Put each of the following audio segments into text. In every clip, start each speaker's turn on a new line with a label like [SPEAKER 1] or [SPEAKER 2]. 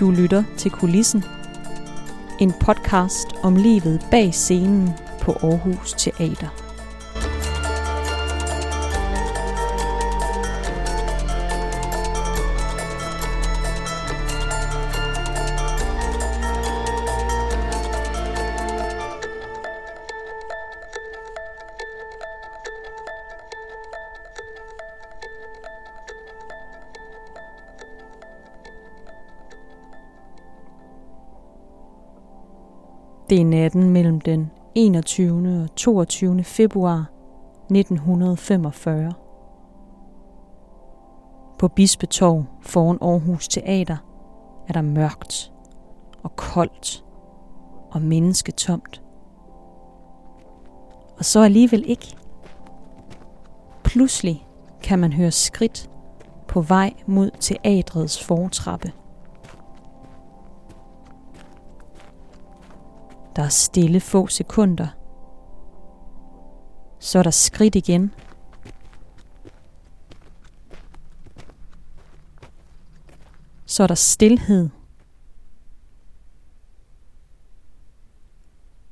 [SPEAKER 1] Du lytter til Kulissen. En podcast om livet bag scenen på Aarhus Teater. Det er natten mellem den 21. og 22. februar 1945. På Bispetorv foran Aarhus Teater er der mørkt og koldt og mennesketomt. Og så alligevel ikke. Pludselig kan man høre skridt på vej mod teatrets fortrappe. Der er stille få sekunder. Så er der skridt igen. Så er der stillhed.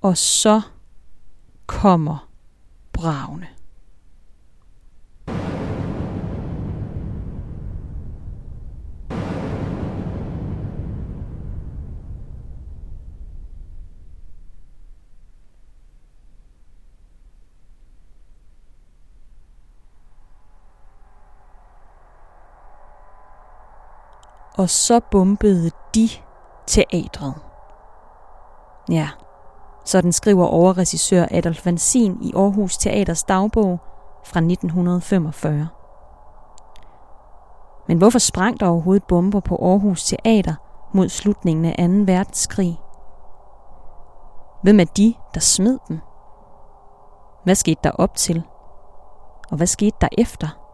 [SPEAKER 1] Og så kommer bravne. Og så bombede de teatret. Ja, sådan skriver overregissør Adolf Vansin i Aarhus Teaters dagbog fra 1945. Men hvorfor sprang der overhovedet bomber på Aarhus Teater mod slutningen af 2. verdenskrig? Hvem er de, der smed dem? Hvad skete der op til? Og hvad skete der efter?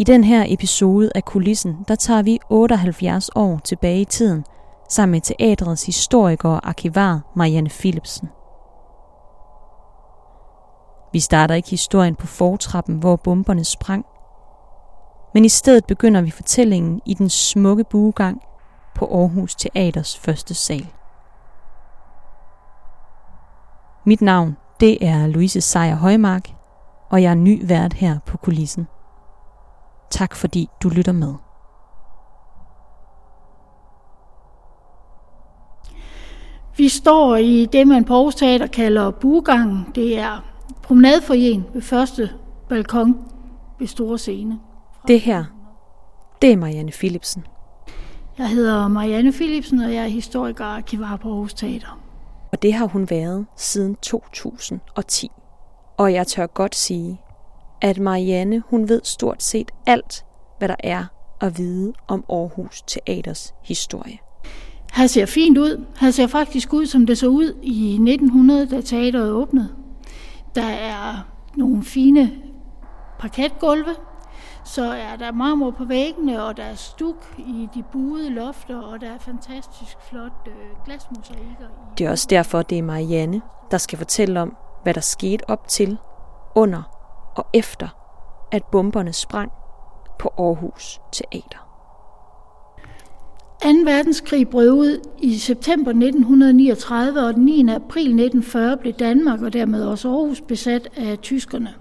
[SPEAKER 1] I den her episode af Kulissen, der tager vi 78 år tilbage i tiden, sammen med teatrets historiker og arkivar Marianne Philipsen. Vi starter ikke historien på fortrappen, hvor bomberne sprang, men i stedet begynder vi fortællingen i den smukke buegang på Aarhus Teaters første sal. Mit navn, det er Louise Sejer Højmark, og jeg er ny vært her på kulissen. Tak fordi du lytter med.
[SPEAKER 2] Vi står i det, man på Aarhus Teater kalder buegangen. Det er promenadeforjen ved første balkon ved store scene.
[SPEAKER 1] Det her, det er Marianne Philipsen.
[SPEAKER 2] Jeg hedder Marianne Philipsen, og jeg er historiker og arkivar på Aarhus Teater.
[SPEAKER 1] Og det har hun været siden 2010. Og jeg tør godt sige, at Marianne hun ved stort set alt, hvad der er at vide om Aarhus Teaters historie.
[SPEAKER 2] Han ser fint ud. Han ser faktisk ud, som det så ud i 1900, da teateret åbnede. Der er nogle fine parketgulve, så er der marmor på væggene, og der er stuk i de buede lofter, og der er fantastisk flot øh, glasmosaikker.
[SPEAKER 1] Det er også derfor, det er Marianne, der skal fortælle om, hvad der skete op til, under og efter, at bomberne sprang på Aarhus Teater.
[SPEAKER 2] 2. verdenskrig brød ud i september 1939, og den 9. april 1940 blev Danmark og dermed også Aarhus besat af tyskerne.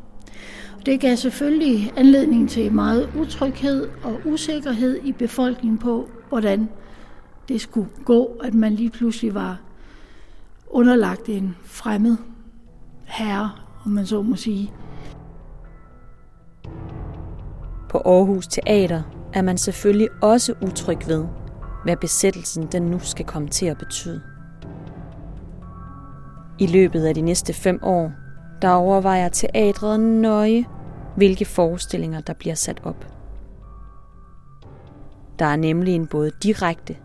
[SPEAKER 2] Det gav selvfølgelig anledning til meget utryghed og usikkerhed i befolkningen på, hvordan det skulle gå, at man lige pludselig var underlagt en fremmed herre, om man så må sige.
[SPEAKER 1] På Aarhus Teater er man selvfølgelig også utryg ved, hvad besættelsen den nu skal komme til at betyde. I løbet af de næste fem år, der overvejer teatret nøje, hvilke forestillinger der bliver sat op. Der er nemlig en både direkte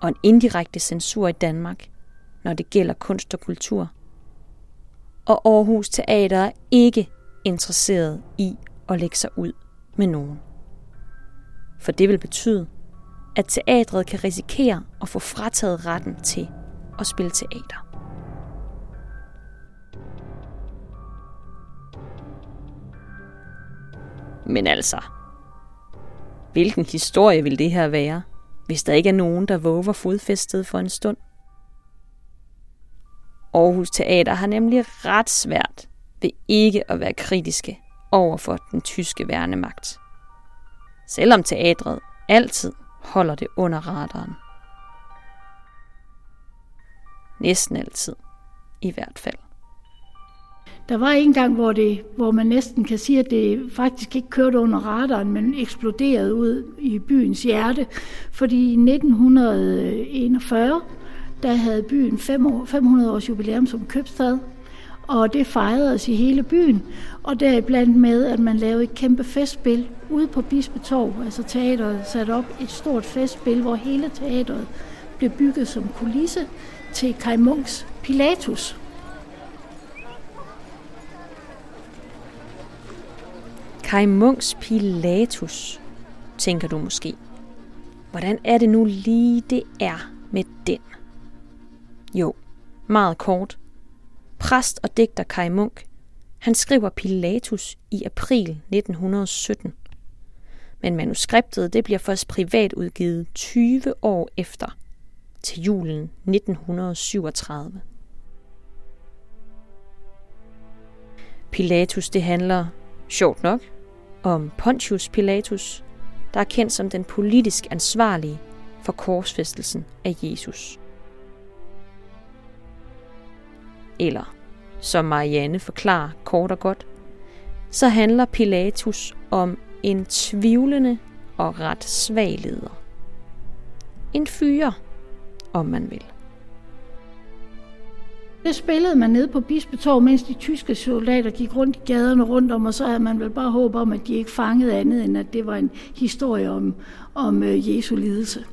[SPEAKER 1] og en indirekte censur i Danmark, når det gælder kunst og kultur. Og Aarhus Teater er ikke interesseret i at lægge sig ud med nogen. For det vil betyde, at teatret kan risikere at få frataget retten til at spille teater. Men altså, hvilken historie vil det her være? hvis der ikke er nogen, der våger fodfæstet for en stund. Aarhus Teater har nemlig ret svært ved ikke at være kritiske over for den tyske værnemagt. Selvom teatret altid holder det under radaren. Næsten altid, i hvert fald.
[SPEAKER 2] Der var en gang, hvor, det, hvor man næsten kan sige, at det faktisk ikke kørte under radaren, men eksploderede ud i byens hjerte. Fordi i 1941, der havde byen 500 års jubilæum som købstad, og det fejredes i hele byen, og deriblandt med, at man lavede et kæmpe festspil ude på Bispetorv, altså teateret satte op et stort festspil, hvor hele teateret blev bygget som kulisse til Kai Munks Pilatus.
[SPEAKER 1] Kai Munks Pilatus, tænker du måske. Hvordan er det nu lige, det er med den? Jo, meget kort. Præst og digter Kai Munk, han skriver Pilatus i april 1917. Men manuskriptet det bliver først privat udgivet 20 år efter, til julen 1937. Pilatus det handler, sjovt nok, om Pontius Pilatus, der er kendt som den politisk ansvarlige for korsfæstelsen af Jesus. Eller, som Marianne forklarer kort og godt, så handler Pilatus om en tvivlende og ret svag leder. En fyre, om man vil.
[SPEAKER 2] Det spillede man ned på Bispetorv, mens de tyske soldater gik rundt i gaderne rundt om, og så havde man vel bare håb om, at de ikke fangede andet, end at det var en historie om, om øh, Jesu lidelse.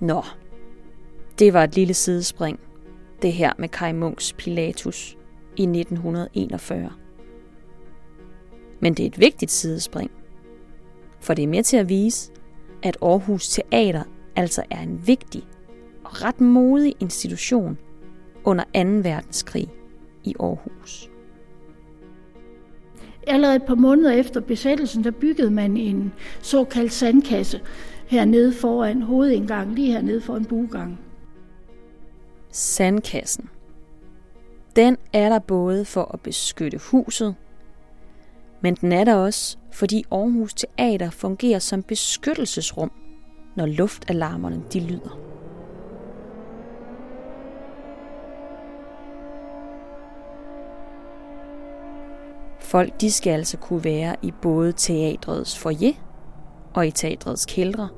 [SPEAKER 1] Nå, det var et lille sidespring, det her med Kai Munks Pilatus i 1941. Men det er et vigtigt sidespring, for det er med til at vise, at Aarhus Teater altså er en vigtig og ret modig institution under 2. verdenskrig i Aarhus.
[SPEAKER 2] Allerede et par måneder efter besættelsen, der byggede man en såkaldt sandkasse hernede foran hovedindgangen, lige hernede foran bugangen.
[SPEAKER 1] Sandkassen. Den er der både for at beskytte huset, men den er der også, fordi Aarhus Teater fungerer som beskyttelsesrum, når luftalarmerne de lyder. Folk de skal altså kunne være i både teatrets foyer og i teatrets kældre,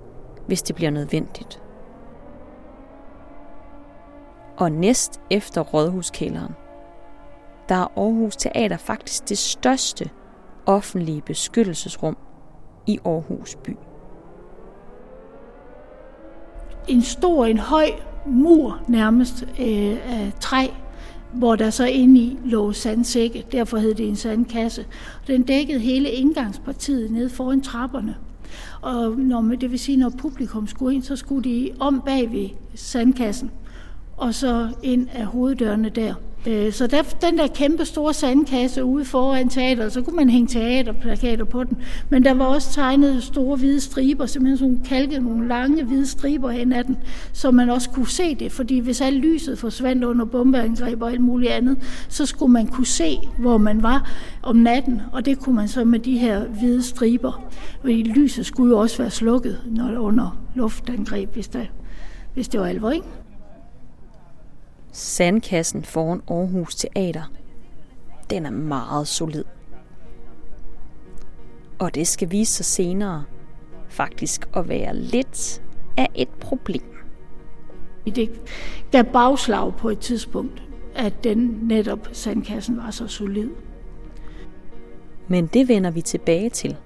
[SPEAKER 1] hvis det bliver nødvendigt. Og næst efter Rådhuskælderen, der er Aarhus Teater faktisk det største offentlige beskyttelsesrum i Aarhus by.
[SPEAKER 2] En stor, en høj mur nærmest øh, af træ, hvor der så inde i lå sandsække. Derfor hed det en sandkasse. Den dækkede hele indgangspartiet ned foran trapperne. Og når, det vil sige, når publikum skulle ind, så skulle de om bag ved sandkassen, og så ind af hoveddørene der. Øh, så der, den der kæmpe store sandkasse ude foran teateret, så kunne man hænge teaterplakater på den. Men der var også tegnet store hvide striber, simpelthen sådan kalket nogle lange hvide striber hen ad den, så man også kunne se det. Fordi hvis alt lyset forsvandt under bombeangreb og alt muligt andet, så skulle man kunne se, hvor man var om natten. Og det kunne man så med de her hvide striber. Fordi lyset skulle jo også være slukket når under luftangreb, hvis, der, hvis det var alvor, ikke?
[SPEAKER 1] Sandkassen foran Aarhus Teater, den er meget solid. Og det skal vise sig senere faktisk at være lidt af et problem.
[SPEAKER 2] Det gav bagslag på et tidspunkt, at den netop sandkassen var så solid.
[SPEAKER 1] Men det vender vi tilbage til.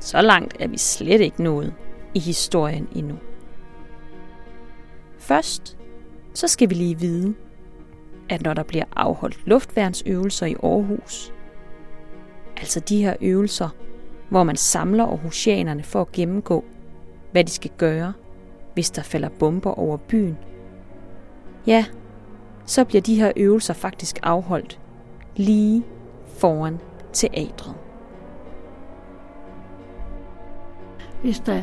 [SPEAKER 1] Så langt er vi slet ikke nået i historien endnu. Først så skal vi lige vide, at når der bliver afholdt luftværnsøvelser i Aarhus, altså de her øvelser, hvor man samler aarhusianerne for at gennemgå, hvad de skal gøre, hvis der falder bomber over byen, ja, så bliver de her øvelser faktisk afholdt lige foran teatret.
[SPEAKER 2] hvis der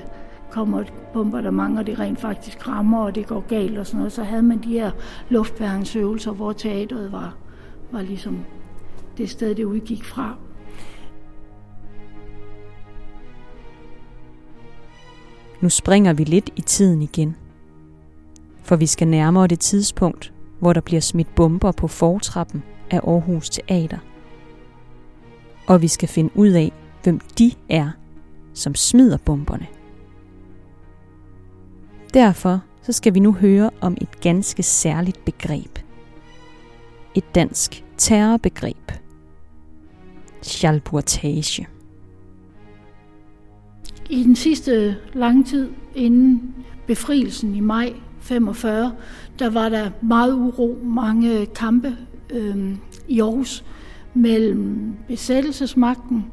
[SPEAKER 2] kommer et bombardement, og det rent faktisk rammer, og det går galt og sådan noget, så havde man de her luftværnsøvelser, hvor teateret var, var ligesom det sted, det udgik fra.
[SPEAKER 1] Nu springer vi lidt i tiden igen. For vi skal nærmere det tidspunkt, hvor der bliver smidt bomber på fortrappen af Aarhus Teater. Og vi skal finde ud af, hvem de er, som smider bomberne. Derfor så skal vi nu høre om et ganske særligt begreb. Et dansk terrorbegreb. Schalburtage.
[SPEAKER 2] I den sidste lange tid inden befrielsen i maj 45, der var der meget uro, mange kampe øh, i Aarhus mellem besættelsesmagten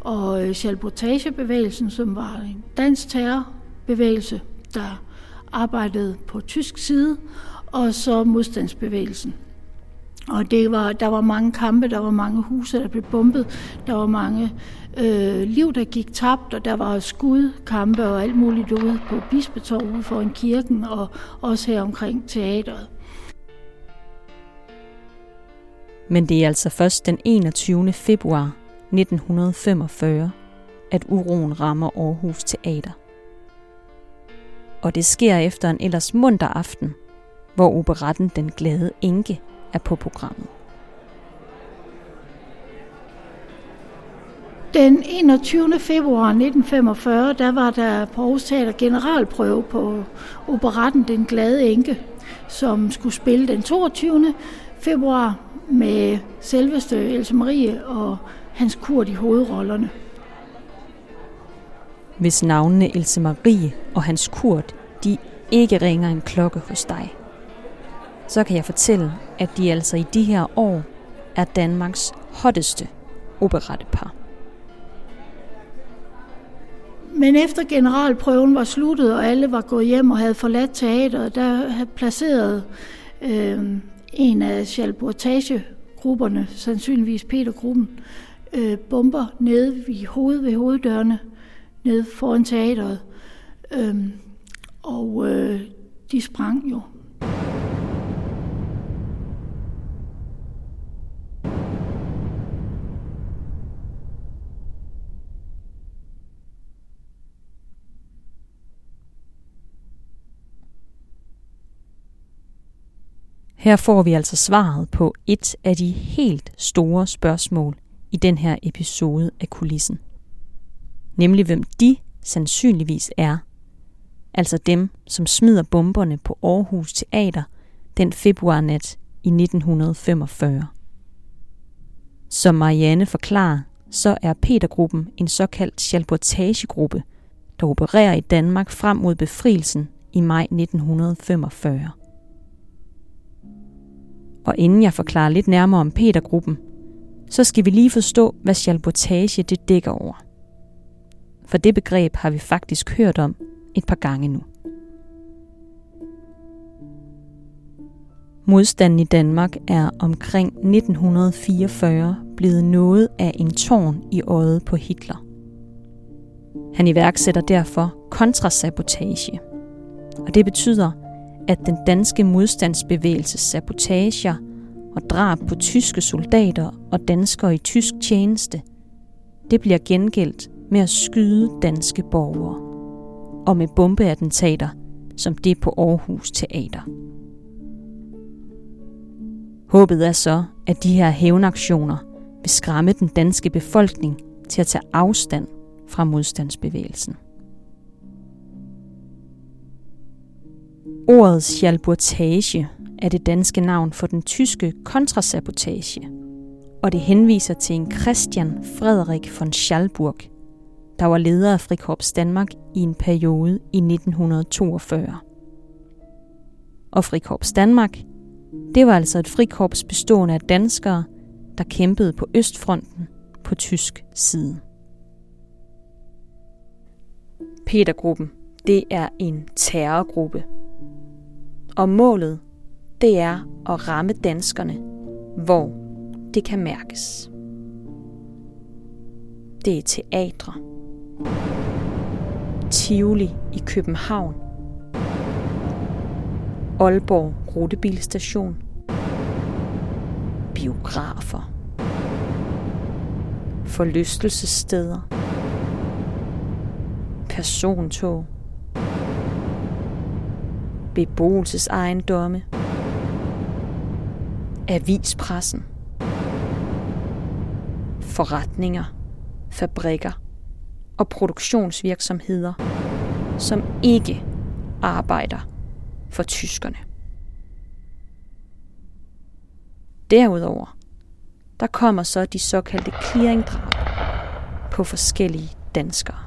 [SPEAKER 2] og Schalburtagebevægelsen, som var en dansk terrorbevægelse, der arbejdede på tysk side, og så modstandsbevægelsen. Og det var, der var mange kampe, der var mange huse, der blev bombet, der var mange øh, liv, der gik tabt, og der var skudkampe og alt muligt ude på Bispetorv ude foran kirken, og også her omkring teateret.
[SPEAKER 1] Men det er altså først den 21. februar 1945, at uroen rammer Aarhus Teater. Og det sker efter en ellers munter aften, hvor operetten Den Glade Enke er på programmet.
[SPEAKER 2] Den 21. februar 1945, der var der på Aarhus Teater generalprøve på operetten Den Glade Enke, som skulle spille den 22. februar med selveste Else Marie og Hans Kurt i hovedrollerne.
[SPEAKER 1] Hvis navnene Else Marie og Hans Kurt, de ikke ringer en klokke hos dig, så kan jeg fortælle, at de altså i de her år er Danmarks hotteste operettepar.
[SPEAKER 2] Men efter generalprøven var sluttet, og alle var gået hjem og havde forladt teateret, der havde placeret øh, en af Schalburtage-grupperne, sandsynligvis Peter-gruppen, øh, bomber nede ved, hoved, ved hoveddørene, nede foran teateret. Øhm, og øh, de sprang jo
[SPEAKER 1] Her får vi altså svaret på et af de helt store spørgsmål i den her episode af kulissen. Nemlig hvem de sandsynligvis er. Altså dem, som smider bomberne på Aarhus Teater den februarnat i 1945. Som Marianne forklarer, så er Petergruppen en såkaldt chalportagegruppe, der opererer i Danmark frem mod befrielsen i maj 1945. Og inden jeg forklarer lidt nærmere om Petergruppen, så skal vi lige forstå, hvad chalportage det dækker over. For det begreb har vi faktisk hørt om et par gange nu. Modstanden i Danmark er omkring 1944 blevet noget af en tårn i øjet på Hitler. Han iværksætter derfor kontrasabotage. Og det betyder, at den danske modstandsbevægelses sabotager og drab på tyske soldater og danskere i tysk tjeneste, det bliver gengældt med at skyde danske borgere og med bombeattentater som det på Aarhus Teater. Håbet er så, at de her hævnaktioner vil skræmme den danske befolkning til at tage afstand fra modstandsbevægelsen. Ordet schalburtage er det danske navn for den tyske kontrasabotage, og det henviser til en Christian Frederik von Schalburg, der var leder af Frikorps Danmark i en periode i 1942. Og Frikorps Danmark, det var altså et frikorps bestående af danskere, der kæmpede på Østfronten på tysk side. Petergruppen, det er en terrorgruppe, og målet, det er at ramme danskerne, hvor det kan mærkes. Det er teatre. Tivoli i København, Aalborg Rutebilstation, biografer, forlystelsessteder, persontog, beboelsesejendomme, avispressen, forretninger, fabrikker og produktionsvirksomheder, som ikke arbejder for tyskerne. Derudover, der kommer så de såkaldte clearingdrab på forskellige danskere.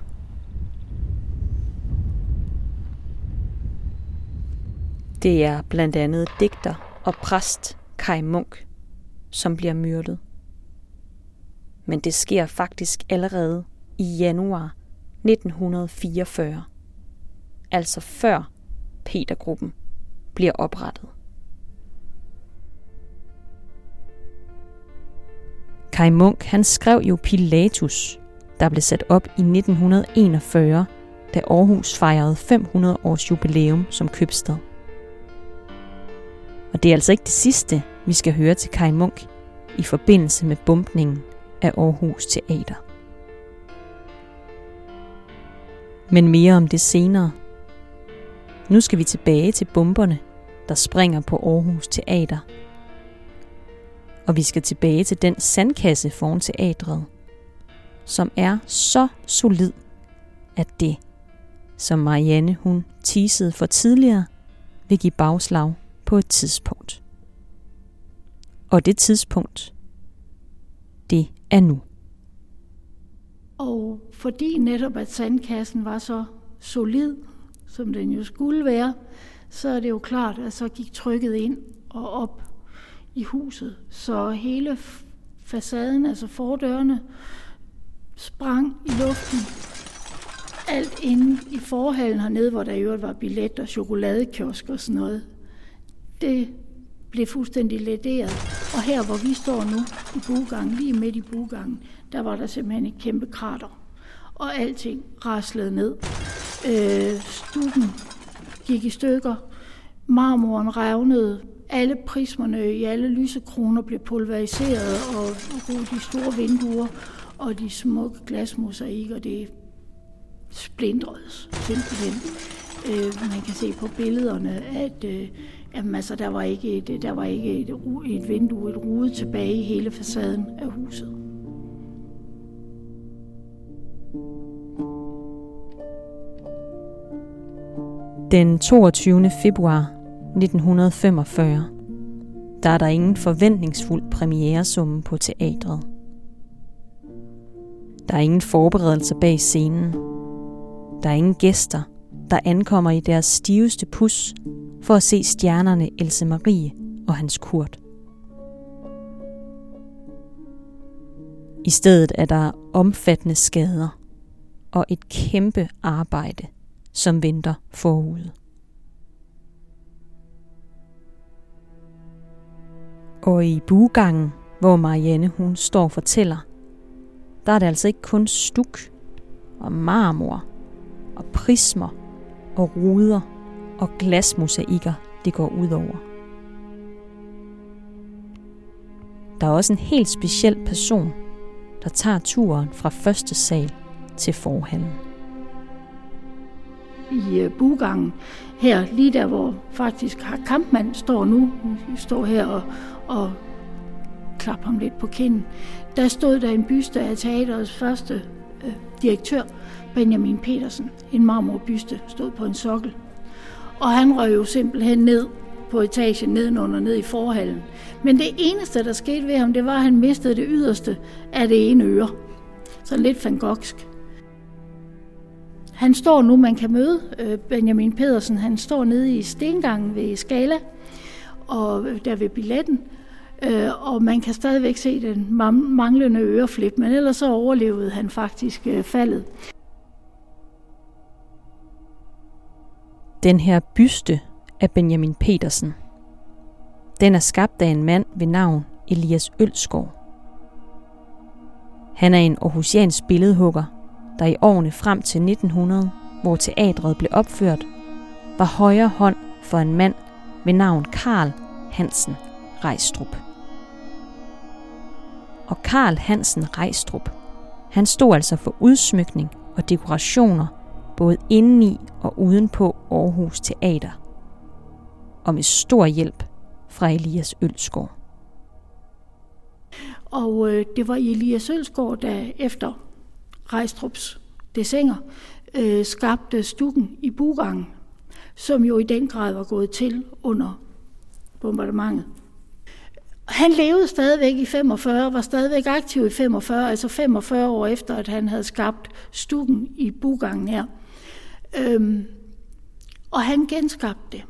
[SPEAKER 1] Det er blandt andet digter og præst Kai Munk, som bliver myrdet. Men det sker faktisk allerede i januar 1944, altså før Petergruppen bliver oprettet. Kai Munk han skrev jo Pilatus, der blev sat op i 1941, da Aarhus fejrede 500 års jubilæum som købstad. Og det er altså ikke det sidste, vi skal høre til Kai Munk i forbindelse med bumpningen af Aarhus Teater. Men mere om det senere. Nu skal vi tilbage til bomberne, der springer på Aarhus Teater. Og vi skal tilbage til den sandkasse foran teatret, som er så solid, at det, som Marianne hun teasede for tidligere, vil give bagslag på et tidspunkt. Og det tidspunkt, det er nu.
[SPEAKER 2] Og fordi netop at sandkassen var så solid, som den jo skulle være, så er det jo klart, at så gik trykket ind og op i huset. Så hele facaden, altså fordørene, sprang i luften. Alt inde i forhallen hernede, hvor der i øvrigt var billet og chokoladekiosk og sådan noget, det blev fuldstændig lederet. Og her, hvor vi står nu i bugangen, lige midt i bugangen, der var der simpelthen et kæmpe krater. Og alting raslede ned. Øh, stukken gik i stykker. Marmoren revnede. Alle prismerne i alle lysekroner blev pulveriseret, og de store vinduer og de smukke glasmosaikker, det splindredes simpelthen. Øh, man kan se på billederne, at øh, Jamen altså, der var ikke et, der var ikke et, et vindue, et rude tilbage i hele facaden af huset.
[SPEAKER 1] Den 22. februar 1945, der er der ingen forventningsfuld premieresumme på teatret. Der er ingen forberedelser bag scenen. Der er ingen gæster, der ankommer i deres stiveste pus for at se stjernerne Else Marie og hans Kurt. I stedet er der omfattende skader og et kæmpe arbejde, som venter forude. Og i bugangen, hvor Marianne hun står og fortæller, der er det altså ikke kun stuk og marmor og prismer og ruder og glasmosaikker, det går ud over. Der er også en helt speciel person, der tager turen fra første sal til forhallen.
[SPEAKER 2] I øh, bugangen her, lige der hvor faktisk kampmand står nu, står her og, og klapper ham lidt på kinden, der stod der en byste af teaterets første øh, direktør, Benjamin Petersen. En marmorbyste stod på en sokkel. Og han røg jo simpelthen ned på etagen nedenunder, ned i forhallen. Men det eneste, der skete ved ham, det var, at han mistede det yderste af det ene øre. Så lidt van Goghsk. Han står nu, man kan møde øh, Benjamin Pedersen, han står nede i stengangen ved Skala, og øh, der ved billetten, øh, og man kan stadigvæk se den manglende øreflip, men ellers så overlevede han faktisk faldet.
[SPEAKER 1] Den her byste af Benjamin Petersen. Den er skabt af en mand ved navn Elias Ølskov. Han er en aarhusiansk billedhugger, der i årene frem til 1900 hvor teatret blev opført, var højre hånd for en mand ved navn Karl Hansen Rejstrup. Og Karl Hansen Rejstrup, han stod altså for udsmykning og dekorationer både indeni og udenpå Aarhus Teater. Og med stor hjælp fra Elias Ølsgaard.
[SPEAKER 2] Og øh, det var Elias Ølsgaard, der efter Rejstrups desinger øh, skabte stukken i Bugangen, som jo i den grad var gået til under bombardementet. Han levede stadigvæk i 45, var stadigvæk aktiv i 45, altså 45 år efter, at han havde skabt stukken i Bugangen her. Øhm, og han genskabte det.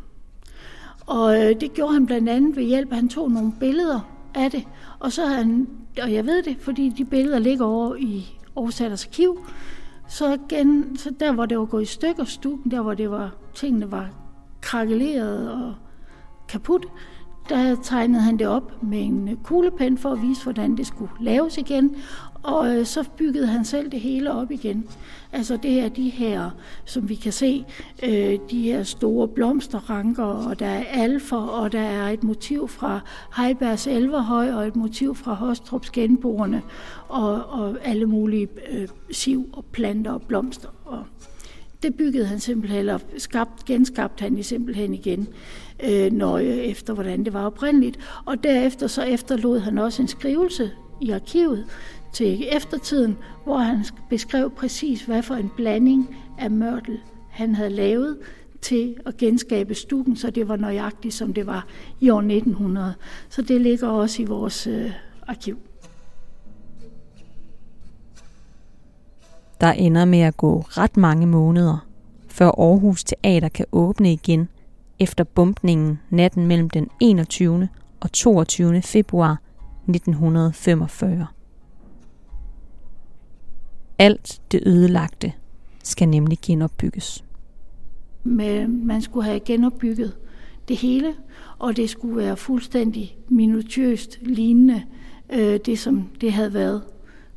[SPEAKER 2] Og øh, det gjorde han blandt andet ved hjælp, han tog nogle billeder af det, og så han, og jeg ved det, fordi de billeder ligger over i Aarhus Arkiv, så, gen, så der, hvor det var gået i stykker, stukken, der hvor det var, tingene var krakeleret og kaput, der tegnede han det op med en øh, kuglepen for at vise, hvordan det skulle laves igen. Og øh, så byggede han selv det hele op igen. Altså det er de her, som vi kan se, øh, de her store blomsterranker, og der er alfer, og der er et motiv fra Heibergs Elverhøj, og et motiv fra Hostrups genboerne, og, og alle mulige øh, siv og planter og blomster. Og det byggede han simpelthen, eller skabt, genskabte han i simpelthen igen øh, nøje efter, hvordan det var oprindeligt. Og derefter så efterlod han også en skrivelse i arkivet til eftertiden, hvor han beskrev præcis, hvad for en blanding af mørtel han havde lavet til at genskabe stukken, så det var nøjagtigt, som det var i år 1900. Så det ligger også i vores øh, arkiv.
[SPEAKER 1] Der ender med at gå ret mange måneder, før Aarhus Teater kan åbne igen efter bumpningen natten mellem den 21. og 22. februar 1945. Alt det ødelagte skal nemlig genopbygges.
[SPEAKER 2] Men man skulle have genopbygget det hele, og det skulle være fuldstændig minutiøst lignende øh, det, som det havde været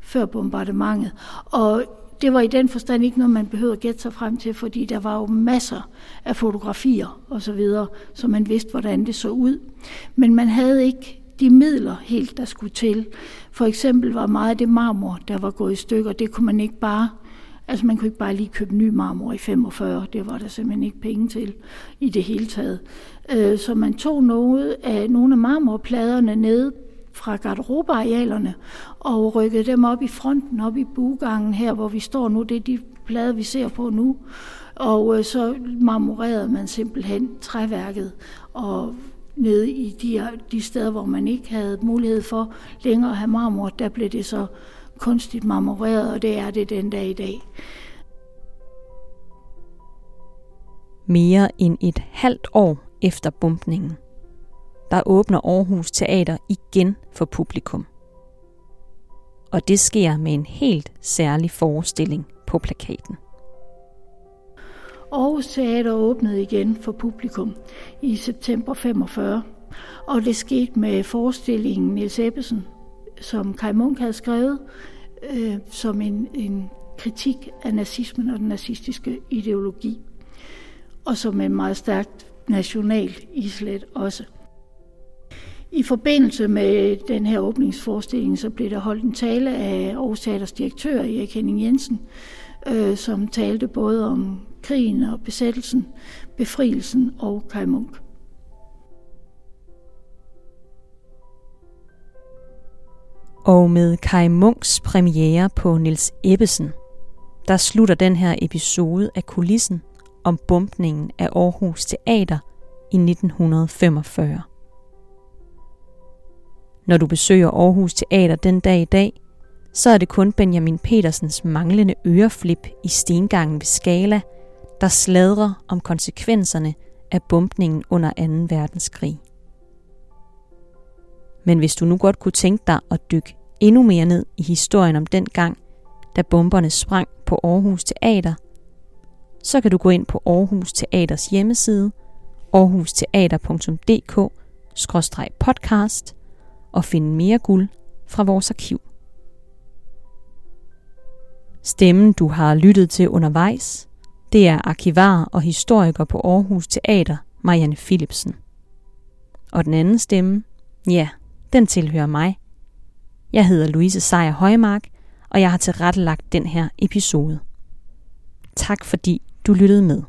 [SPEAKER 2] før bombardementet. Og det var i den forstand ikke noget, man behøvede at gætte sig frem til, fordi der var jo masser af fotografier og så videre, så man vidste, hvordan det så ud. Men man havde ikke de midler helt, der skulle til. For eksempel var meget af det marmor, der var gået i stykker, det kunne man ikke bare Altså man kunne ikke bare lige købe ny marmor i 45, det var der simpelthen ikke penge til i det hele taget. Øh, så man tog noget af nogle af marmorpladerne ned fra garderobearealerne og rykkede dem op i fronten, op i bugangen her, hvor vi står nu. Det er de plader, vi ser på nu. Og øh, så marmorerede man simpelthen træværket og nede i de, de steder, hvor man ikke havde mulighed for længere at have marmor, der blev det så kunstigt marmoreret, og det er det den dag i dag.
[SPEAKER 1] Mere end et halvt år efter bumpningen, der åbner Aarhus Teater igen for publikum. Og det sker med en helt særlig forestilling på plakaten.
[SPEAKER 2] Aarhus Teater åbnede igen for publikum i september 45, og det skete med forestillingen Niels Ebbesen, som Kai Munk havde skrevet, øh, som en, en kritik af nazismen og den nazistiske ideologi, og som en meget stærkt national islet også. I forbindelse med den her åbningsforestilling, så blev der holdt en tale af Aarhus Teaters direktør, Erik Henning Jensen, øh, som talte både om krigen og besættelsen, befrielsen og Kai Munk.
[SPEAKER 1] Og med Kai Munks premiere på Nils Ebbesen, der slutter den her episode af kulissen om bumpningen af Aarhus Teater i 1945. Når du besøger Aarhus Teater den dag i dag, så er det kun Benjamin Petersens manglende øreflip i stengangen ved Skala, der sladrer om konsekvenserne af bumpningen under 2. verdenskrig. Men hvis du nu godt kunne tænke dig at dykke endnu mere ned i historien om den gang, da bomberne sprang på Aarhus Teater, så kan du gå ind på Aarhus Teaters hjemmeside, aarhusteater.dk-podcast og finde mere guld fra vores arkiv. Stemmen, du har lyttet til undervejs, det er arkivar og historiker på Aarhus Teater, Marianne Philipsen. Og den anden stemme, ja, den tilhører mig. Jeg hedder Louise Sejer Højmark, og jeg har tilrettelagt den her episode. Tak fordi du lyttede med.